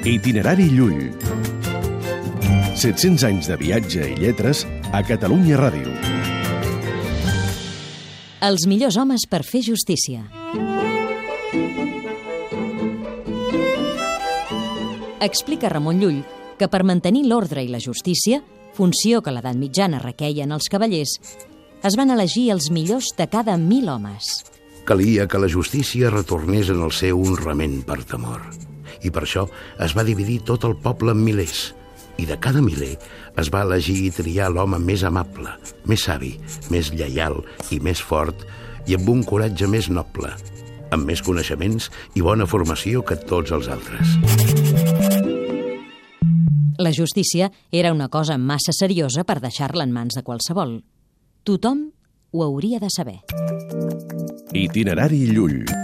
Itinerari Llull. 700 anys de viatge i lletres a Catalunya Ràdio. Els millors homes per fer justícia. Explica Ramon Llull que per mantenir l'ordre i la justícia, funció que l'edat mitjana requeien els cavallers, es van elegir els millors de cada mil homes. Calia que la justícia retornés en el seu honrament per temor. I per això es va dividir tot el poble en milers. I de cada miler es va elegir i triar l'home més amable, més savi, més lleial i més fort i amb un coratge més noble, amb més coneixements i bona formació que tots els altres. La justícia era una cosa massa seriosa per deixar-la en mans de qualsevol. Tothom ho hauria de saber. Itinerari Llull.